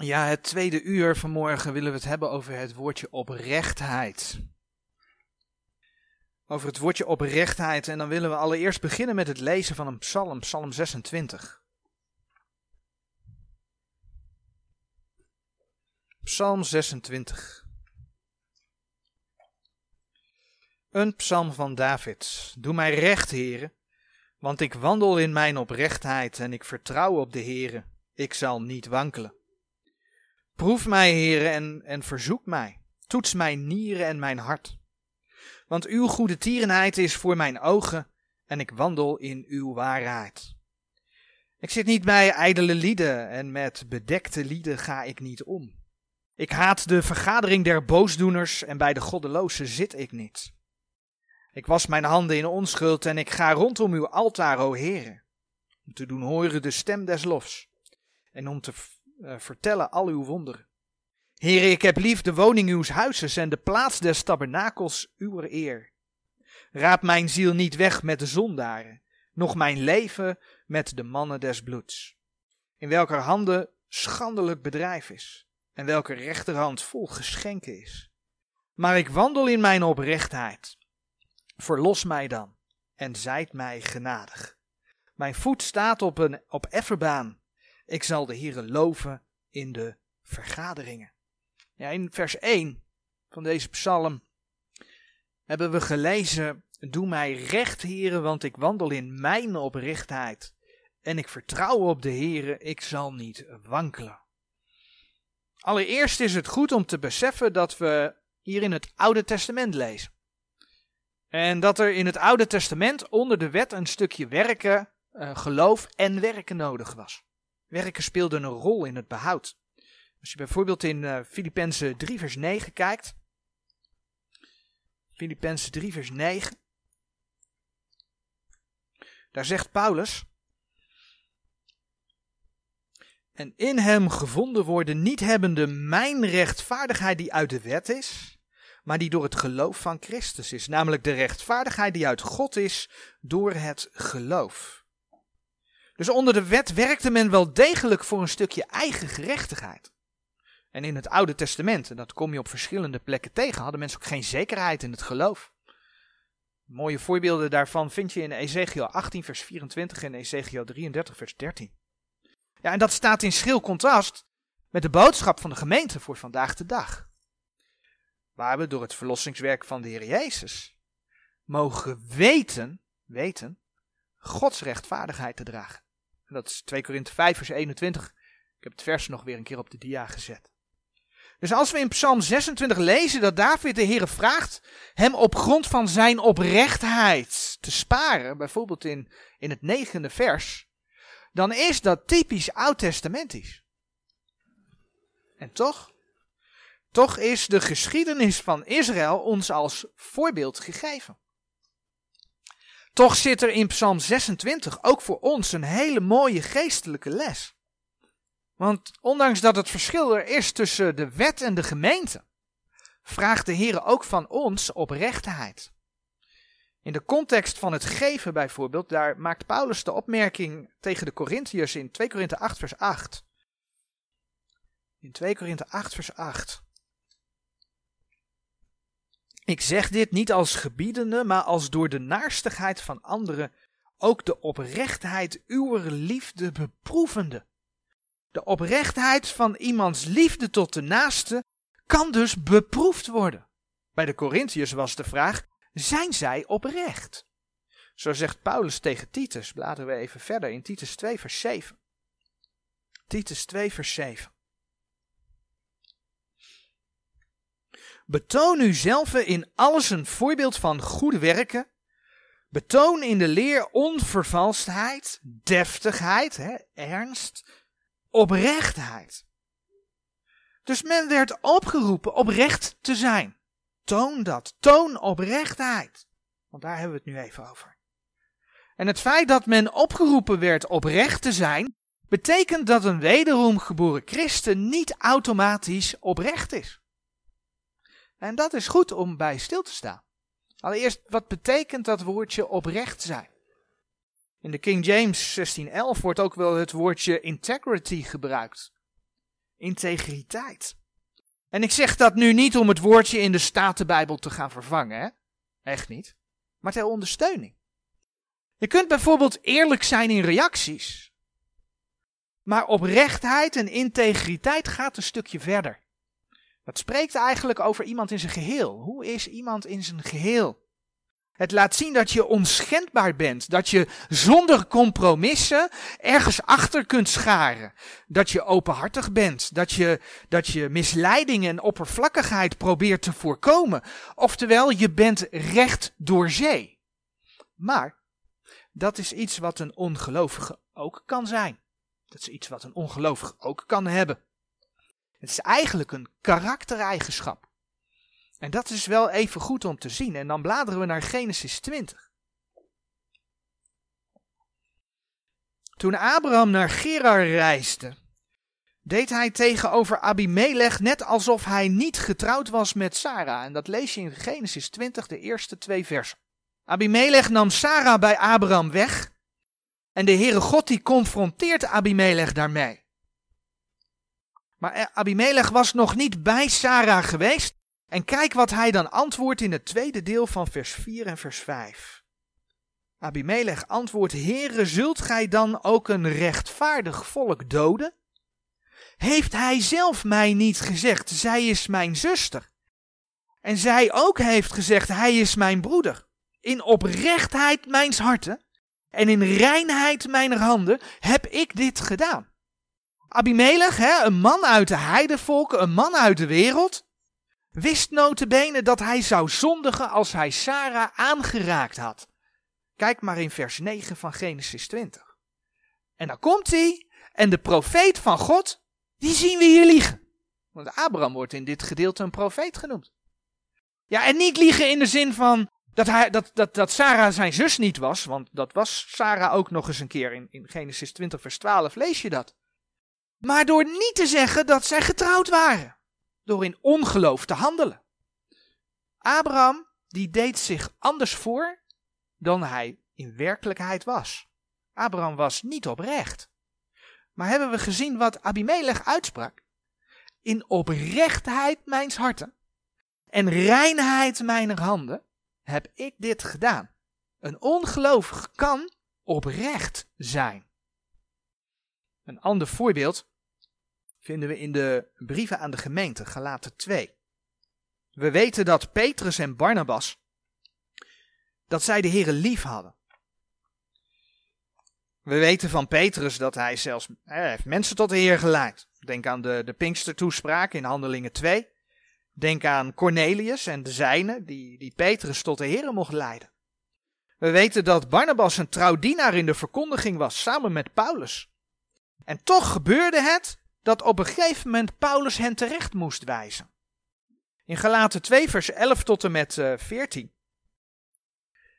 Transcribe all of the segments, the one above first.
Ja, het tweede uur vanmorgen willen we het hebben over het woordje oprechtheid. Over het woordje oprechtheid. En dan willen we allereerst beginnen met het lezen van een psalm, psalm 26. Psalm 26. Een psalm van David. Doe mij recht, heren, want ik wandel in mijn oprechtheid en ik vertrouw op de heren. Ik zal niet wankelen. Proef mij, heren, en, en verzoek mij. Toets mijn nieren en mijn hart. Want uw goede tierenheid is voor mijn ogen en ik wandel in uw waarheid. Ik zit niet bij ijdele lieden en met bedekte lieden ga ik niet om. Ik haat de vergadering der boosdoeners en bij de goddelozen zit ik niet. Ik was mijn handen in onschuld en ik ga rondom uw altaar, o Heere, om te doen horen de stem des lofs en om te uh, vertellen al uw wonderen. Heere, ik heb lief de woning uws huizes en de plaats des tabernakels uw eer. Raap mijn ziel niet weg met de zondaren, noch mijn leven met de mannen des bloeds, in welker handen schandelijk bedrijf is, en welke rechterhand vol geschenken is. Maar ik wandel in mijn oprechtheid. Verlos mij dan, en zijt mij genadig. Mijn voet staat op een op efferbaan. Ik zal de Heere loven in de vergaderingen. Ja, in vers 1 van deze psalm hebben we gelezen: Doe mij recht, Heere, want ik wandel in mijn oprechtheid. En ik vertrouw op de Heere, ik zal niet wankelen. Allereerst is het goed om te beseffen dat we hier in het Oude Testament lezen. En dat er in het Oude Testament onder de wet een stukje werken, uh, geloof en werken nodig was. Werken speelde een rol in het behoud. Als je bijvoorbeeld in uh, Filippenzen 3 vers 9 kijkt. Filippenzen 3 vers 9. Daar zegt Paulus. En in hem gevonden worden niet hebbende mijn rechtvaardigheid die uit de wet is, maar die door het geloof van Christus is. Namelijk de rechtvaardigheid die uit God is door het geloof. Dus onder de wet werkte men wel degelijk voor een stukje eigen gerechtigheid. En in het Oude Testament, en dat kom je op verschillende plekken tegen, hadden mensen ook geen zekerheid in het geloof. Mooie voorbeelden daarvan vind je in Ezekiel 18, vers 24 en Ezekiel 33, vers 13. Ja, en dat staat in schil contrast met de boodschap van de gemeente voor vandaag de dag. Waar we door het verlossingswerk van de Heer Jezus mogen weten, weten, Gods rechtvaardigheid te dragen. Dat is 2 Korinthe 5, vers 21. Ik heb het vers nog weer een keer op de dia gezet. Dus als we in Psalm 26 lezen dat David de Heer vraagt hem op grond van zijn oprechtheid te sparen, bijvoorbeeld in, in het negende vers, dan is dat typisch oud-testamentisch. En toch, toch is de geschiedenis van Israël ons als voorbeeld gegeven. Toch zit er in Psalm 26 ook voor ons een hele mooie geestelijke les. Want ondanks dat het verschil er is tussen de wet en de gemeente, vraagt de Heer ook van ons oprechtheid. In de context van het geven bijvoorbeeld, daar maakt Paulus de opmerking tegen de Corinthiërs in 2 Korinthe 8 vers 8. In 2 Korinthe 8 vers 8. Ik zeg dit niet als gebiedende, maar als door de naarstigheid van anderen ook de oprechtheid uw liefde beproevende. De oprechtheid van iemands liefde tot de naaste kan dus beproefd worden. Bij de Corinthiërs was de vraag: zijn zij oprecht? Zo zegt Paulus tegen Titus, bladeren we even verder in Titus 2, vers 7. Titus 2, vers 7. Betoon u zelf in alles een voorbeeld van goede werken. Betoon in de leer onvervalstheid, deftigheid, hè, ernst, oprechtheid. Dus men werd opgeroepen oprecht te zijn. Toon dat. Toon oprechtheid. Want daar hebben we het nu even over. En het feit dat men opgeroepen werd oprecht te zijn, betekent dat een wederom geboren christen niet automatisch oprecht is. En dat is goed om bij stil te staan. Allereerst, wat betekent dat woordje oprecht zijn? In de King James 1611 wordt ook wel het woordje integrity gebruikt. integriteit. En ik zeg dat nu niet om het woordje in de Statenbijbel te gaan vervangen, hè? Echt niet. Maar ter ondersteuning. Je kunt bijvoorbeeld eerlijk zijn in reacties. Maar oprechtheid en integriteit gaat een stukje verder. Dat spreekt eigenlijk over iemand in zijn geheel. Hoe is iemand in zijn geheel? Het laat zien dat je onschendbaar bent, dat je zonder compromissen ergens achter kunt scharen, dat je openhartig bent, dat je, dat je misleiding en oppervlakkigheid probeert te voorkomen. Oftewel, je bent recht door zee. Maar dat is iets wat een ongelovige ook kan zijn. Dat is iets wat een ongelovige ook kan hebben. Het is eigenlijk een karaktereigenschap. En dat is wel even goed om te zien. En dan bladeren we naar Genesis 20. Toen Abraham naar Gerar reisde, deed hij tegenover Abimelech net alsof hij niet getrouwd was met Sarah. En dat lees je in Genesis 20, de eerste twee versen. Abimelech nam Sarah bij Abraham weg. En de Heere God die confronteert Abimelech daarmee. Maar Abimelech was nog niet bij Sarah geweest. En kijk wat hij dan antwoordt in het tweede deel van vers 4 en vers 5. Abimelech antwoordt, Heere, zult gij dan ook een rechtvaardig volk doden? Heeft hij zelf mij niet gezegd, zij is mijn zuster? En zij ook heeft gezegd, hij is mijn broeder. In oprechtheid mijns harten en in reinheid mijner handen heb ik dit gedaan. Abimelech, hè, een man uit de heidevolken, een man uit de wereld, wist notabene dat hij zou zondigen als hij Sarah aangeraakt had. Kijk maar in vers 9 van Genesis 20. En dan komt hij en de profeet van God, die zien we hier liegen. Want Abraham wordt in dit gedeelte een profeet genoemd. Ja, en niet liegen in de zin van dat, hij, dat, dat, dat Sarah zijn zus niet was, want dat was Sarah ook nog eens een keer. In, in Genesis 20 vers 12 lees je dat. Maar door niet te zeggen dat zij getrouwd waren door in ongeloof te handelen. Abraham die deed zich anders voor dan hij in werkelijkheid was. Abraham was niet oprecht. Maar hebben we gezien wat Abimelech uitsprak? In oprechtheid mijns harten en reinheid mijner handen heb ik dit gedaan. Een ongelovige kan oprecht zijn. Een ander voorbeeld vinden we in de brieven aan de gemeente, Galaten 2. We weten dat Petrus en Barnabas, dat zij de Heeren lief hadden. We weten van Petrus dat hij zelfs heeft mensen tot de Heer geleid. Denk aan de, de Pinkster-toespraak in Handelingen 2. Denk aan Cornelius en de zijnen, die, die Petrus tot de Heer mocht leiden. We weten dat Barnabas een trouwdienaar in de verkondiging was, samen met Paulus. En toch gebeurde het dat op een gegeven moment Paulus hen terecht moest wijzen. In Galaten 2, vers 11 tot en met 14. Eh,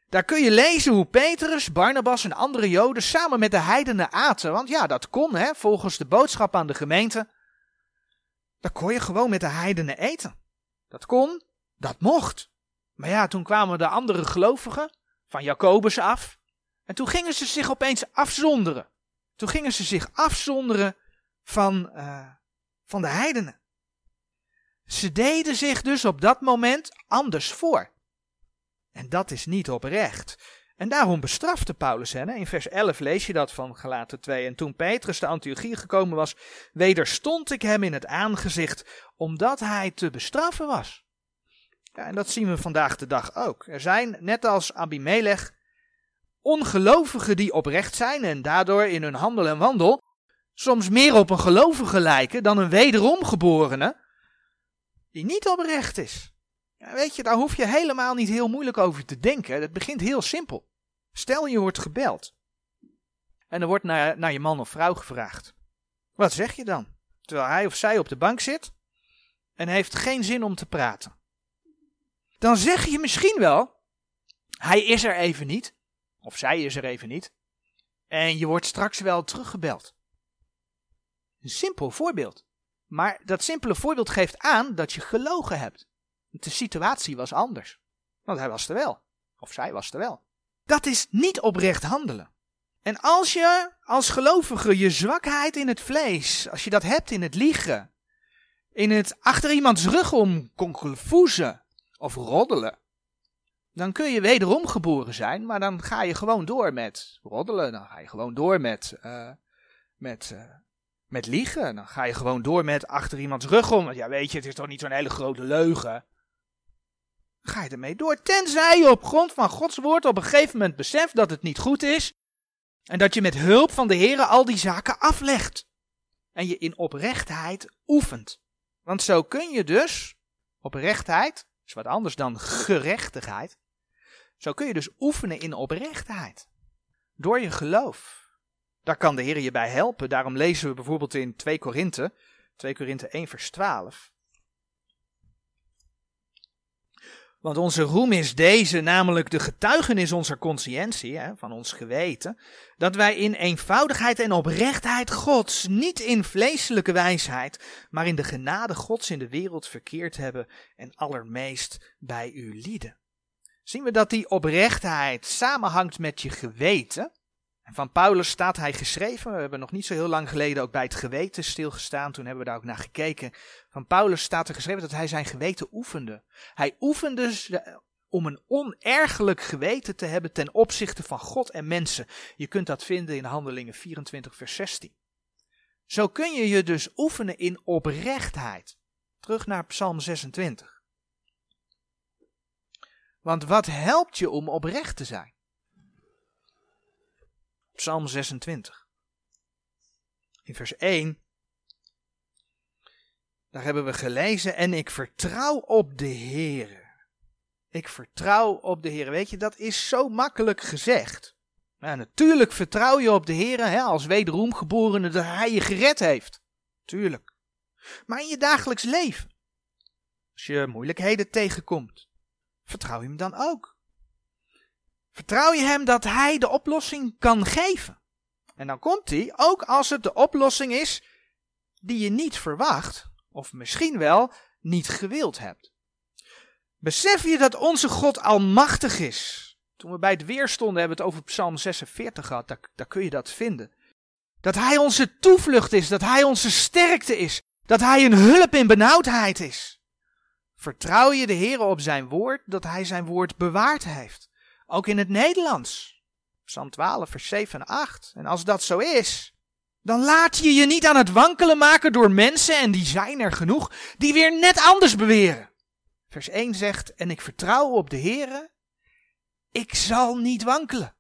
Daar kun je lezen hoe Petrus, Barnabas en andere Joden samen met de heidenen aten. Want ja, dat kon, hè, volgens de boodschap aan de gemeente. Dan kon je gewoon met de heidenen eten. Dat kon, dat mocht. Maar ja, toen kwamen de andere gelovigen van Jacobus af. En toen gingen ze zich opeens afzonderen. Toen gingen ze zich afzonderen van, uh, van de heidenen. Ze deden zich dus op dat moment anders voor. En dat is niet oprecht. En daarom bestrafte Paulus hen. In vers 11 lees je dat van Galaten 2. En toen Petrus de Antiochie gekomen was, wederstond ik hem in het aangezicht, omdat hij te bestraffen was. Ja, en dat zien we vandaag de dag ook. Er zijn, net als Abimelech, ongelovigen die oprecht zijn en daardoor in hun handel en wandel soms meer op een gelovige lijken dan een wederom geborene die niet oprecht is. Ja, weet je, daar hoef je helemaal niet heel moeilijk over te denken. Het begint heel simpel. Stel je wordt gebeld en er wordt naar, naar je man of vrouw gevraagd. Wat zeg je dan? Terwijl hij of zij op de bank zit en heeft geen zin om te praten. Dan zeg je misschien wel, hij is er even niet, of zij is er even niet, en je wordt straks wel teruggebeld. Een simpel voorbeeld. Maar dat simpele voorbeeld geeft aan dat je gelogen hebt. De situatie was anders. Want hij was er wel. Of zij was er wel. Dat is niet oprecht handelen. En als je als gelovige je zwakheid in het vlees, als je dat hebt in het liegen, in het achter iemands rug om konkelvoezen of roddelen, dan kun je wederom geboren zijn, maar dan ga je gewoon door met roddelen, dan ga je gewoon door met, uh, met, uh, met liegen, dan ga je gewoon door met achter iemands rug om. Ja, weet je, het is toch niet zo'n hele grote leugen. Ga je ermee door, tenzij je op grond van Gods woord op een gegeven moment beseft dat het niet goed is en dat je met hulp van de Heer al die zaken aflegt en je in oprechtheid oefent. Want zo kun je dus, oprechtheid, is wat anders dan gerechtigheid, zo kun je dus oefenen in oprechtheid. Door je geloof. Daar kan de Heer je bij helpen. Daarom lezen we bijvoorbeeld in 2 Korinthe, 2 Korinthe 1 vers 12. Want onze roem is deze, namelijk de getuigenis onze consciëntie, hè, van ons geweten, dat wij in eenvoudigheid en oprechtheid Gods, niet in vleeselijke wijsheid, maar in de genade Gods in de wereld verkeerd hebben en allermeest bij uw lieden. Zien we dat die oprechtheid samenhangt met je geweten? Van Paulus staat hij geschreven. We hebben nog niet zo heel lang geleden ook bij het geweten stilgestaan. Toen hebben we daar ook naar gekeken. Van Paulus staat er geschreven dat hij zijn geweten oefende. Hij oefende om een onergelijk geweten te hebben ten opzichte van God en mensen. Je kunt dat vinden in Handelingen 24, vers 16. Zo kun je je dus oefenen in oprechtheid. Terug naar Psalm 26. Want wat helpt je om oprecht te zijn? Psalm 26. In vers 1. Daar hebben we gelezen. En ik vertrouw op de Heere. Ik vertrouw op de Heer. Weet je, dat is zo makkelijk gezegd. Nou, natuurlijk vertrouw je op de Heer hè, als wederom geborene dat Hij je gered heeft. Tuurlijk. Maar in je dagelijks leven, als je moeilijkheden tegenkomt, vertrouw je hem dan ook. Vertrouw je hem dat hij de oplossing kan geven. En dan komt hij, ook als het de oplossing is die je niet verwacht, of misschien wel niet gewild hebt. Besef je dat onze God almachtig is? Toen we bij het weer stonden, hebben we het over Psalm 46 gehad, daar, daar kun je dat vinden. Dat hij onze toevlucht is, dat hij onze sterkte is, dat hij een hulp in benauwdheid is. Vertrouw je de Heer op zijn woord, dat hij zijn woord bewaard heeft. Ook in het Nederlands. Psalm 12, vers 7 en 8. En als dat zo is, dan laat je je niet aan het wankelen maken door mensen, en die zijn er genoeg, die weer net anders beweren. Vers 1 zegt, en ik vertrouw op de Heere, ik zal niet wankelen.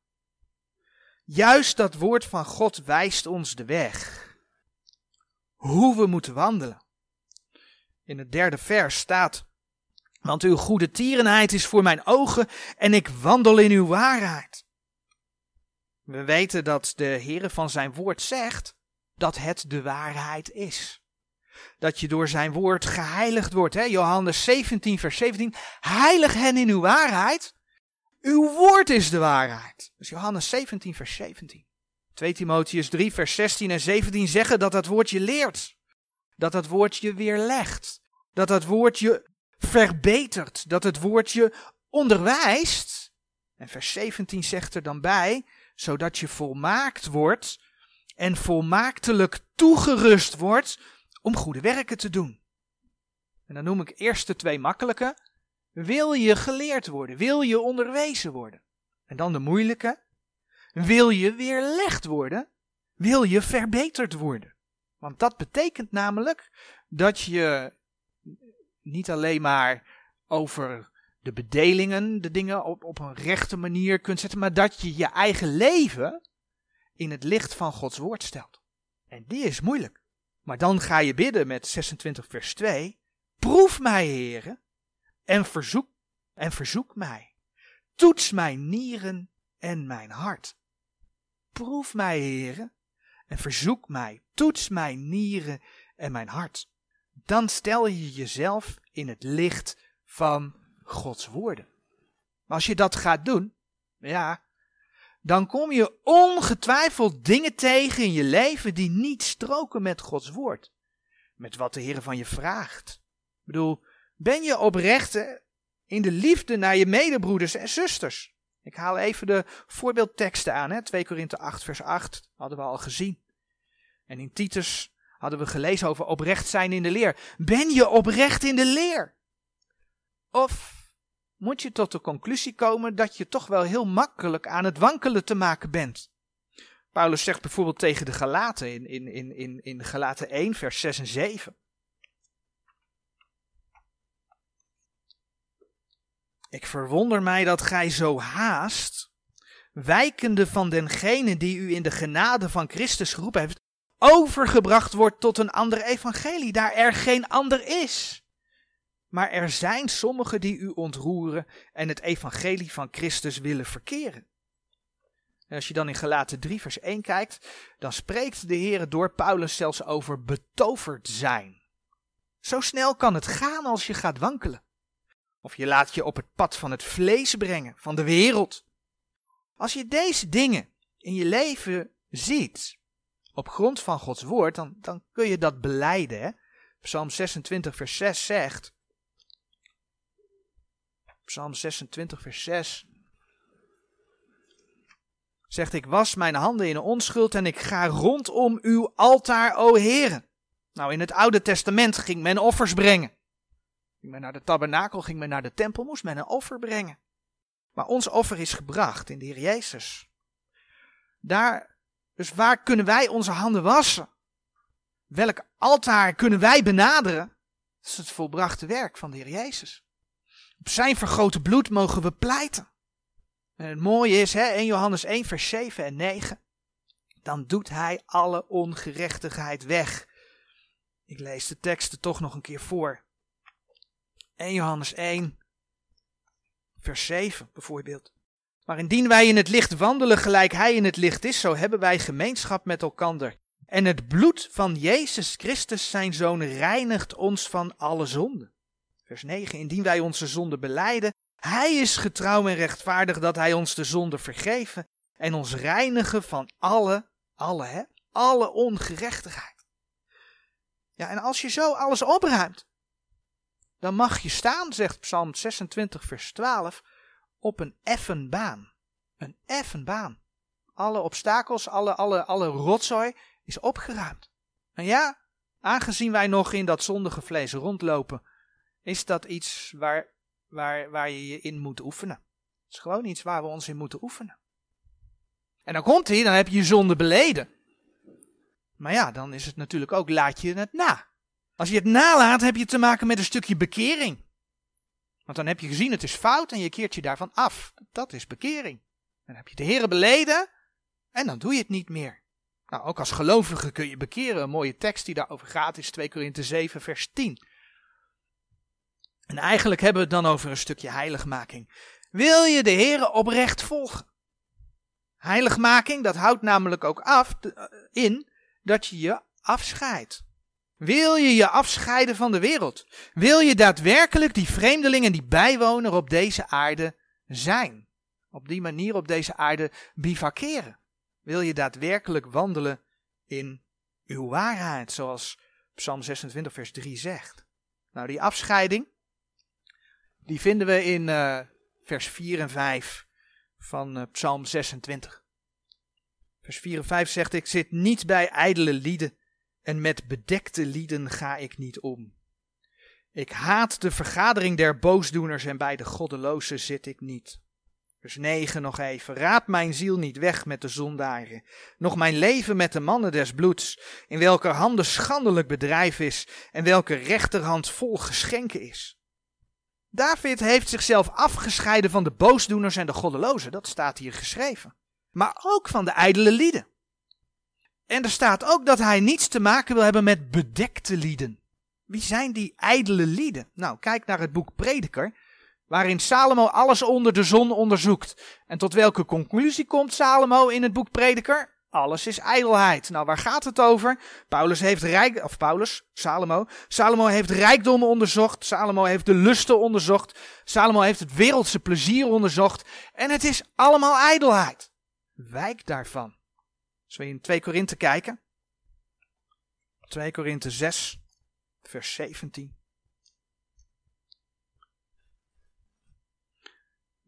Juist dat woord van God wijst ons de weg. Hoe we moeten wandelen. In het derde vers staat, want uw goede tierenheid is voor mijn ogen en ik wandel in uw waarheid. We weten dat de Heere van zijn woord zegt dat het de waarheid is. Dat je door zijn woord geheiligd wordt. Hè? Johannes 17, vers 17. Heilig hen in uw waarheid. Uw woord is de waarheid. Dus Johannes 17, vers 17. 2 Timotheus 3, vers 16 en 17 zeggen dat dat woord je leert. Dat dat woord je weerlegt. Dat dat woord je verbetert, dat het woordje onderwijst. En vers 17 zegt er dan bij, zodat je volmaakt wordt en volmaaktelijk toegerust wordt om goede werken te doen. En dan noem ik eerst de twee makkelijke. Wil je geleerd worden? Wil je onderwezen worden? En dan de moeilijke. Wil je weerlegd worden? Wil je verbeterd worden? Want dat betekent namelijk dat je niet alleen maar over de bedelingen, de dingen op, op een rechte manier kunt zetten, maar dat je je eigen leven in het licht van Gods woord stelt. En die is moeilijk. Maar dan ga je bidden met 26 vers 2. Proef mij, heren, en verzoek, en verzoek mij. Toets mijn nieren en mijn hart. Proef mij, heren, en verzoek mij. Toets mijn nieren en mijn hart dan stel je jezelf in het licht van Gods woorden. Maar als je dat gaat doen, ja, dan kom je ongetwijfeld dingen tegen in je leven die niet stroken met Gods woord. Met wat de Heer van je vraagt. Ik bedoel, ben je oprecht in de liefde naar je medebroeders en zusters? Ik haal even de voorbeeldteksten aan. Hè? 2 Korinthe 8 vers 8 hadden we al gezien. En in Titus hadden we gelezen over oprecht zijn in de leer. Ben je oprecht in de leer? Of moet je tot de conclusie komen dat je toch wel heel makkelijk aan het wankelen te maken bent? Paulus zegt bijvoorbeeld tegen de Galaten in, in, in, in, in Galaten 1 vers 6 en 7. Ik verwonder mij dat gij zo haast, wijkende van dengene die u in de genade van Christus geroepen heeft, overgebracht wordt tot een ander evangelie, daar er geen ander is. Maar er zijn sommigen die u ontroeren en het evangelie van Christus willen verkeren. En als je dan in Galaten 3 vers 1 kijkt, dan spreekt de Heer door Paulus zelfs over betoverd zijn. Zo snel kan het gaan als je gaat wankelen. Of je laat je op het pad van het vlees brengen, van de wereld. Als je deze dingen in je leven ziet, op grond van Gods woord, dan, dan kun je dat beleiden. Psalm 26, vers 6 zegt. Psalm 26, vers 6. Zegt, ik was mijn handen in onschuld en ik ga rondom uw altaar, o Heere. Nou, in het Oude Testament ging men offers brengen. Ging men naar de tabernakel, ging men naar de tempel, moest men een offer brengen. Maar ons offer is gebracht in de Heer Jezus. Daar, dus waar kunnen wij onze handen wassen? Welk altaar kunnen wij benaderen? Dat is het volbrachte werk van de Heer Jezus. Op zijn vergrote bloed mogen we pleiten. En het mooie is, hè, 1 Johannes 1, vers 7 en 9. Dan doet hij alle ongerechtigheid weg. Ik lees de teksten toch nog een keer voor. 1 Johannes 1, vers 7 bijvoorbeeld. Maar indien wij in het licht wandelen gelijk hij in het licht is, zo hebben wij gemeenschap met elkander. En het bloed van Jezus Christus, zijn zoon, reinigt ons van alle zonden. Vers 9. Indien wij onze zonde beleiden, hij is getrouw en rechtvaardig dat hij ons de zonde vergeven en ons reinigen van alle, alle, hè, alle ongerechtigheid. Ja, en als je zo alles opruimt, dan mag je staan, zegt Psalm 26, vers 12, op een effen baan. Een effen baan. Alle obstakels, alle, alle, alle rotzooi is opgeruimd. En ja, aangezien wij nog in dat zondige vlees rondlopen, is dat iets waar, waar, waar je je in moet oefenen. Het is gewoon iets waar we ons in moeten oefenen. En dan komt hij, dan heb je je zonde beleden. Maar ja, dan is het natuurlijk ook, laat je het na. Als je het nalaat, heb je te maken met een stukje bekering. Want dan heb je gezien, het is fout en je keert je daarvan af. Dat is bekering. Dan heb je de Heer beleden en dan doe je het niet meer. Nou, ook als gelovige kun je bekeren. Een mooie tekst die daarover gaat is 2 Korinthe 7 vers 10. En eigenlijk hebben we het dan over een stukje heiligmaking. Wil je de Heer oprecht volgen? Heiligmaking, dat houdt namelijk ook af eh, in dat je je afscheidt. Wil je je afscheiden van de wereld? Wil je daadwerkelijk die vreemdelingen die bijwoner op deze aarde zijn? Op die manier op deze aarde bivakeren? Wil je daadwerkelijk wandelen in uw waarheid, zoals Psalm 26, vers 3 zegt? Nou, die afscheiding, die vinden we in uh, vers 4 en 5 van uh, Psalm 26. Vers 4 en 5 zegt: Ik zit niet bij ijdele lieden en met bedekte lieden ga ik niet om. Ik haat de vergadering der boosdoeners en bij de goddelozen zit ik niet. Vers 9 nog even. Raad mijn ziel niet weg met de zondaren, nog mijn leven met de mannen des bloeds, in welker handen schandelijk bedrijf is en welke rechterhand vol geschenken is. David heeft zichzelf afgescheiden van de boosdoeners en de goddelozen, dat staat hier geschreven. Maar ook van de ijdele lieden. En er staat ook dat hij niets te maken wil hebben met bedekte lieden. Wie zijn die ijdele lieden? Nou, kijk naar het boek Prediker, waarin Salomo alles onder de zon onderzoekt. En tot welke conclusie komt Salomo in het boek Prediker? Alles is ijdelheid. Nou, waar gaat het over? Paulus heeft rijk, of Paulus, Salomo. Salomo heeft rijkdommen onderzocht. Salomo heeft de lusten onderzocht. Salomo heeft het wereldse plezier onderzocht. En het is allemaal ijdelheid. Wijk daarvan. Als we in 2 Korinthe kijken. 2 Korinthe 6, vers 17.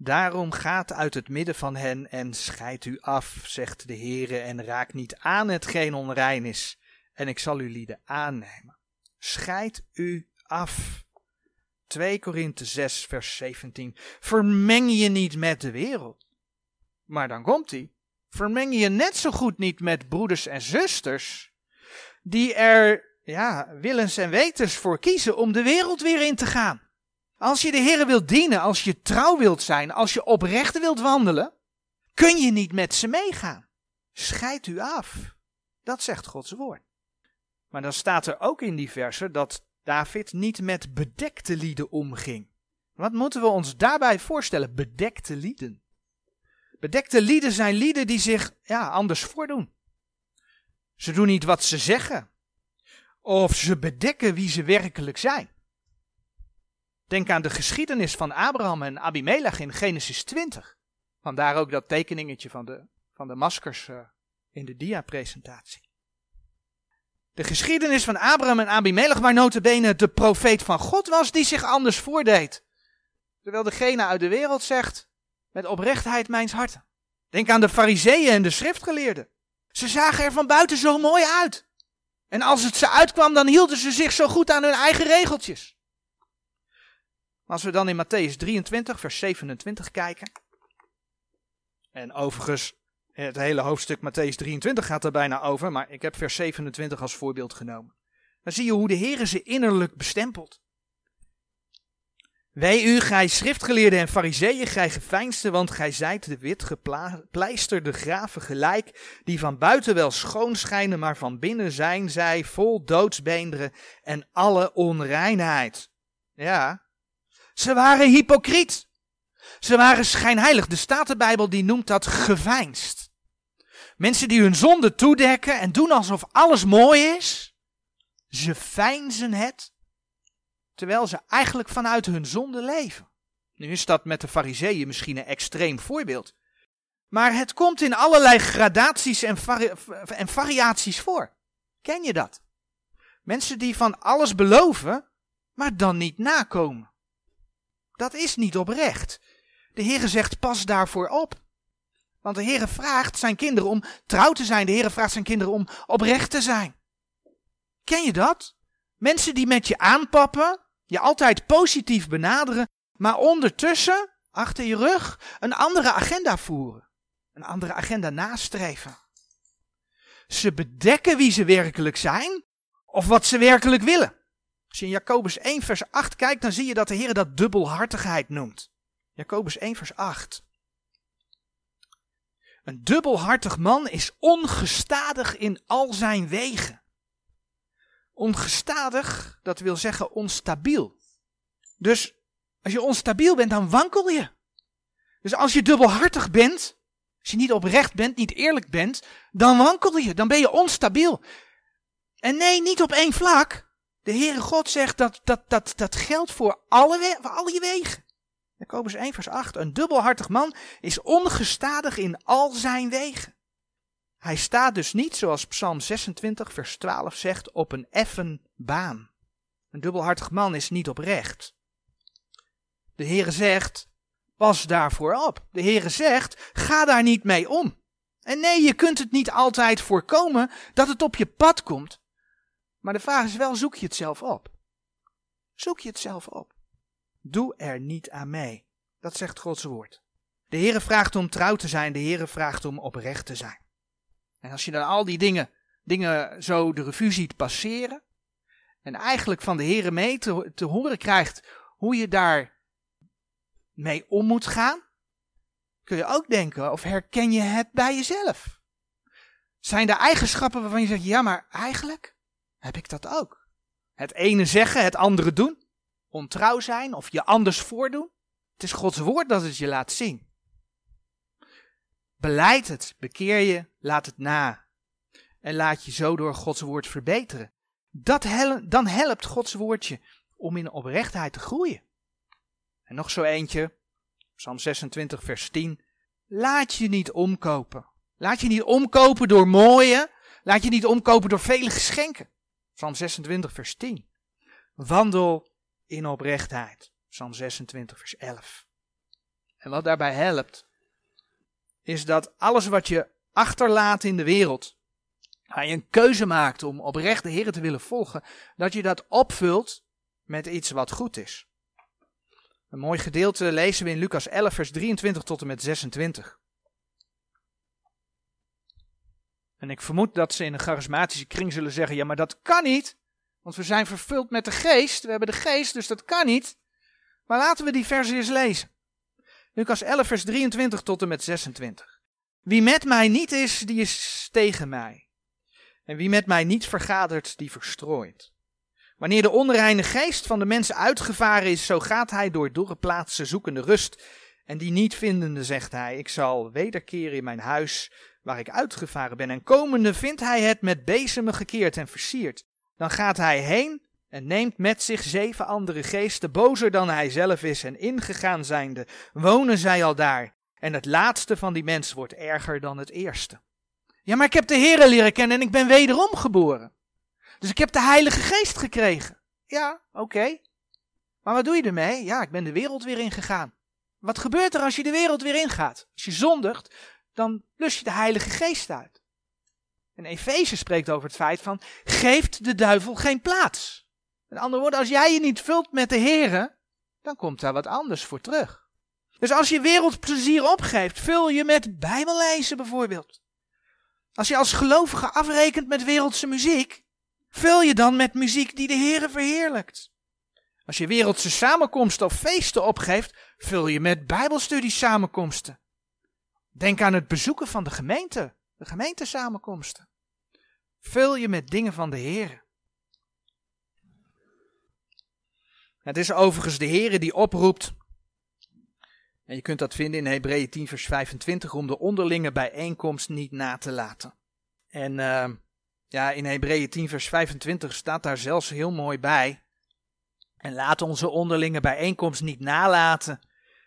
Daarom gaat uit het midden van hen en scheidt u af, zegt de Heere, en raak niet aan hetgeen onrein is, en ik zal u lieden aannemen. Scheid u af. 2 Korinthe 6, vers 17. Vermeng je niet met de wereld. Maar dan komt hij. Vermeng je net zo goed niet met broeders en zusters, die er, ja, willens en wetens voor kiezen om de wereld weer in te gaan. Als je de Heer wilt dienen, als je trouw wilt zijn, als je oprecht wilt wandelen, kun je niet met ze meegaan. Scheid u af. Dat zegt Gods woord. Maar dan staat er ook in die versen dat David niet met bedekte lieden omging. Wat moeten we ons daarbij voorstellen? Bedekte lieden. Bedekte lieden zijn lieden die zich ja, anders voordoen. Ze doen niet wat ze zeggen. Of ze bedekken wie ze werkelijk zijn. Denk aan de geschiedenis van Abraham en Abimelech in Genesis 20. Vandaar ook dat tekeningetje van de, van de maskers uh, in de dia-presentatie. De geschiedenis van Abraham en Abimelech, waar notabene de profeet van God was die zich anders voordeed. Terwijl degene uit de wereld zegt, met oprechtheid mijns harten. Denk aan de fariseeën en de schriftgeleerden. Ze zagen er van buiten zo mooi uit. En als het ze uitkwam, dan hielden ze zich zo goed aan hun eigen regeltjes. Als we dan in Matthäus 23, vers 27 kijken. En overigens, het hele hoofdstuk Matthäus 23 gaat er bijna over, maar ik heb vers 27 als voorbeeld genomen. Dan zie je hoe de Heer ze innerlijk bestempelt. Wee u, gij schriftgeleerden en fariseeën, gij geveinsden, want gij zijt de wit gepleisterde graven gelijk, die van buiten wel schoon schijnen, maar van binnen zijn zij vol doodsbeenderen en alle onreinheid. Ja, ze waren hypocriet. Ze waren schijnheilig. De Statenbijbel die noemt dat geveinst. Mensen die hun zonde toedekken en doen alsof alles mooi is. Ze feinzen het, terwijl ze eigenlijk vanuit hun zonde leven. Nu is dat met de fariseeën misschien een extreem voorbeeld. Maar het komt in allerlei gradaties en, en variaties voor. Ken je dat? Mensen die van alles beloven, maar dan niet nakomen. Dat is niet oprecht. De Heere zegt pas daarvoor op. Want de Heere vraagt zijn kinderen om trouw te zijn. De Heere vraagt zijn kinderen om oprecht te zijn. Ken je dat? Mensen die met je aanpappen, je altijd positief benaderen, maar ondertussen, achter je rug, een andere agenda voeren. Een andere agenda nastreven. Ze bedekken wie ze werkelijk zijn, of wat ze werkelijk willen. Als je in Jacobus 1 vers 8 kijkt, dan zie je dat de Heer dat dubbelhartigheid noemt. Jacobus 1 vers 8. Een dubbelhartig man is ongestadig in al zijn wegen. Ongestadig, dat wil zeggen onstabiel. Dus als je onstabiel bent, dan wankel je. Dus als je dubbelhartig bent, als je niet oprecht bent, niet eerlijk bent, dan wankel je, dan ben je onstabiel. En nee, niet op één vlak. De Heere God zegt dat dat, dat, dat geldt voor alle, voor alle je wegen. Jacobus 1 vers 8. Een dubbelhartig man is ongestadig in al zijn wegen. Hij staat dus niet, zoals Psalm 26 vers 12 zegt, op een effen baan. Een dubbelhartig man is niet oprecht. De Heere zegt, pas daarvoor op. De Heere zegt, ga daar niet mee om. En nee, je kunt het niet altijd voorkomen dat het op je pad komt. Maar de vraag is wel, zoek je het zelf op? Zoek je het zelf op? Doe er niet aan mee. Dat zegt Gods woord. De Heere vraagt om trouw te zijn, de Heere vraagt om oprecht te zijn. En als je dan al die dingen, dingen zo de revue ziet passeren, en eigenlijk van de Heere mee te, te horen krijgt hoe je daar mee om moet gaan, kun je ook denken of herken je het bij jezelf? Zijn er eigenschappen waarvan je zegt, ja maar eigenlijk, heb ik dat ook. Het ene zeggen, het andere doen. Ontrouw zijn of je anders voordoen. Het is Gods woord dat het je laat zien. Beleid het, bekeer je, laat het na. En laat je zo door Gods woord verbeteren. Dat hel dan helpt Gods woordje om in oprechtheid te groeien. En nog zo eentje, Psalm 26, vers 10. Laat je niet omkopen. Laat je niet omkopen door mooie. Laat je niet omkopen door vele geschenken. Psalm 26, vers 10. Wandel in oprechtheid. Psalm 26, vers 11. En wat daarbij helpt, is dat alles wat je achterlaat in de wereld, waar je een keuze maakt om oprecht de Heer te willen volgen, dat je dat opvult met iets wat goed is. Een mooi gedeelte lezen we in Lucas 11, vers 23 tot en met 26. En ik vermoed dat ze in een charismatische kring zullen zeggen: ja, maar dat kan niet, want we zijn vervuld met de geest. We hebben de geest, dus dat kan niet. Maar laten we die versen eens lezen. Lucas 11, vers 23 tot en met 26. Wie met mij niet is, die is tegen mij. En wie met mij niet vergadert, die verstrooit. Wanneer de onreine geest van de mensen uitgevaren is, zo gaat hij door dorre plaatsen zoekende rust. En die niet vindende, zegt hij, ik zal wederkeren in mijn huis waar ik uitgevaren ben. En komende vindt hij het met bezemen gekeerd en versierd. Dan gaat hij heen en neemt met zich zeven andere geesten, bozer dan hij zelf is, en ingegaan zijnde, wonen zij al daar. En het laatste van die mens wordt erger dan het eerste. Ja, maar ik heb de Heere leren kennen en ik ben wederom geboren. Dus ik heb de Heilige Geest gekregen. Ja, oké. Maar wat doe je ermee? Ja, ik ben de wereld weer ingegaan. Wat gebeurt er als je de wereld weer ingaat? Als je zondigt, dan lus je de Heilige Geest uit. En Efeze spreekt over het feit van, geeft de duivel geen plaats. Met andere woorden, als jij je niet vult met de Here, dan komt daar wat anders voor terug. Dus als je wereldplezier opgeeft, vul je met bijbellezen bijvoorbeeld. Als je als gelovige afrekent met wereldse muziek, vul je dan met muziek die de Here verheerlijkt. Als je wereldse samenkomsten of feesten opgeeft, vul je met bijbelstudies samenkomsten. Denk aan het bezoeken van de gemeente, de gemeentesamenkomsten. Vul je met dingen van de Heer. Het is overigens de Heer die oproept. En je kunt dat vinden in Hebreeën 10 vers 25 om de onderlinge bijeenkomst niet na te laten. En uh, ja, in Hebreeën 10 vers 25 staat daar zelfs heel mooi bij. En laat onze onderlinge bijeenkomst niet nalaten,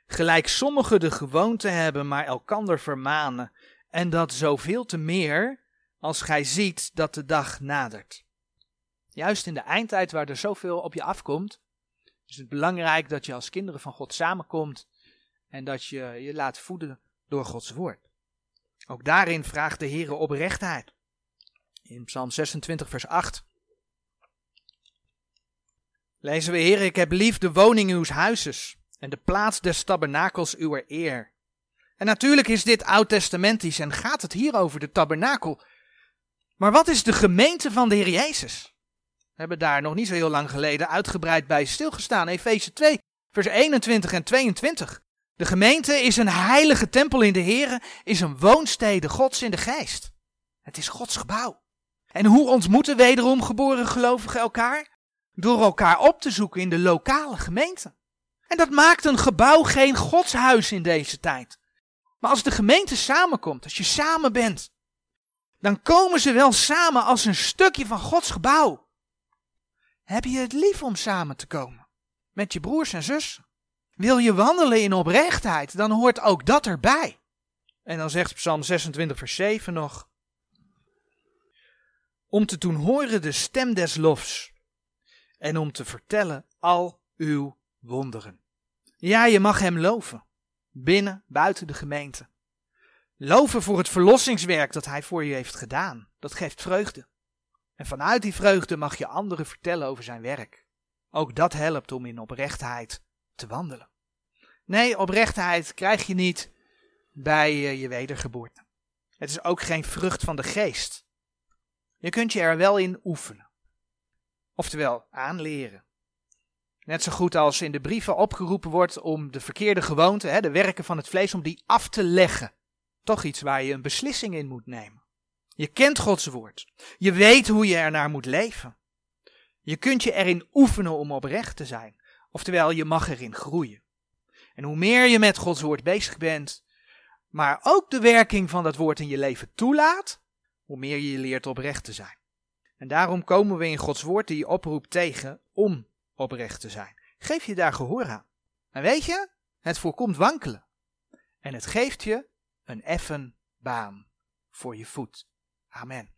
gelijk sommigen de gewoonte hebben, maar elkander vermanen. En dat zoveel te meer als gij ziet dat de dag nadert. Juist in de eindtijd waar er zoveel op je afkomt, is het belangrijk dat je als kinderen van God samenkomt en dat je je laat voeden door Gods woord. Ook daarin vraagt de Heer oprechtheid. In Psalm 26, vers 8 lezen we: Heer, ik heb lief de woning uws huizes en de plaats des tabernakels uw eer. En natuurlijk is dit oud-testamentisch en gaat het hier over de tabernakel. Maar wat is de gemeente van de Heer Jezus? We hebben daar nog niet zo heel lang geleden uitgebreid bij stilgestaan. Efeze 2, vers 21 en 22. De gemeente is een heilige tempel in de Heer, is een woonstede Gods in de geest. Het is Gods gebouw. En hoe ontmoeten wederom geboren gelovigen elkaar? Door elkaar op te zoeken in de lokale gemeente. En dat maakt een gebouw geen godshuis in deze tijd. Maar als de gemeente samenkomt, als je samen bent, dan komen ze wel samen als een stukje van Gods gebouw. Heb je het lief om samen te komen met je broers en zussen? Wil je wandelen in oprechtheid, dan hoort ook dat erbij. En dan zegt Psalm 26, vers 7 nog: Om te doen horen de stem des lofs en om te vertellen al uw wonderen. Ja, je mag hem loven. Binnen, buiten de gemeente. Loven voor het verlossingswerk dat hij voor je heeft gedaan. Dat geeft vreugde. En vanuit die vreugde mag je anderen vertellen over zijn werk. Ook dat helpt om in oprechtheid te wandelen. Nee, oprechtheid krijg je niet bij eh, je wedergeboorte. Het is ook geen vrucht van de geest. Je kunt je er wel in oefenen. Oftewel, aanleren. Net zo goed als in de brieven opgeroepen wordt om de verkeerde gewoonte, hè, de werken van het vlees, om die af te leggen. Toch iets waar je een beslissing in moet nemen. Je kent Gods woord. Je weet hoe je ernaar moet leven. Je kunt je erin oefenen om oprecht te zijn. Oftewel, je mag erin groeien. En hoe meer je met Gods woord bezig bent, maar ook de werking van dat woord in je leven toelaat, hoe meer je leert oprecht te zijn. En daarom komen we in Gods woord die oproept tegen om oprecht te zijn. Geef je daar gehoor aan. En weet je, het voorkomt wankelen. En het geeft je een effen baan voor je voet. Amen.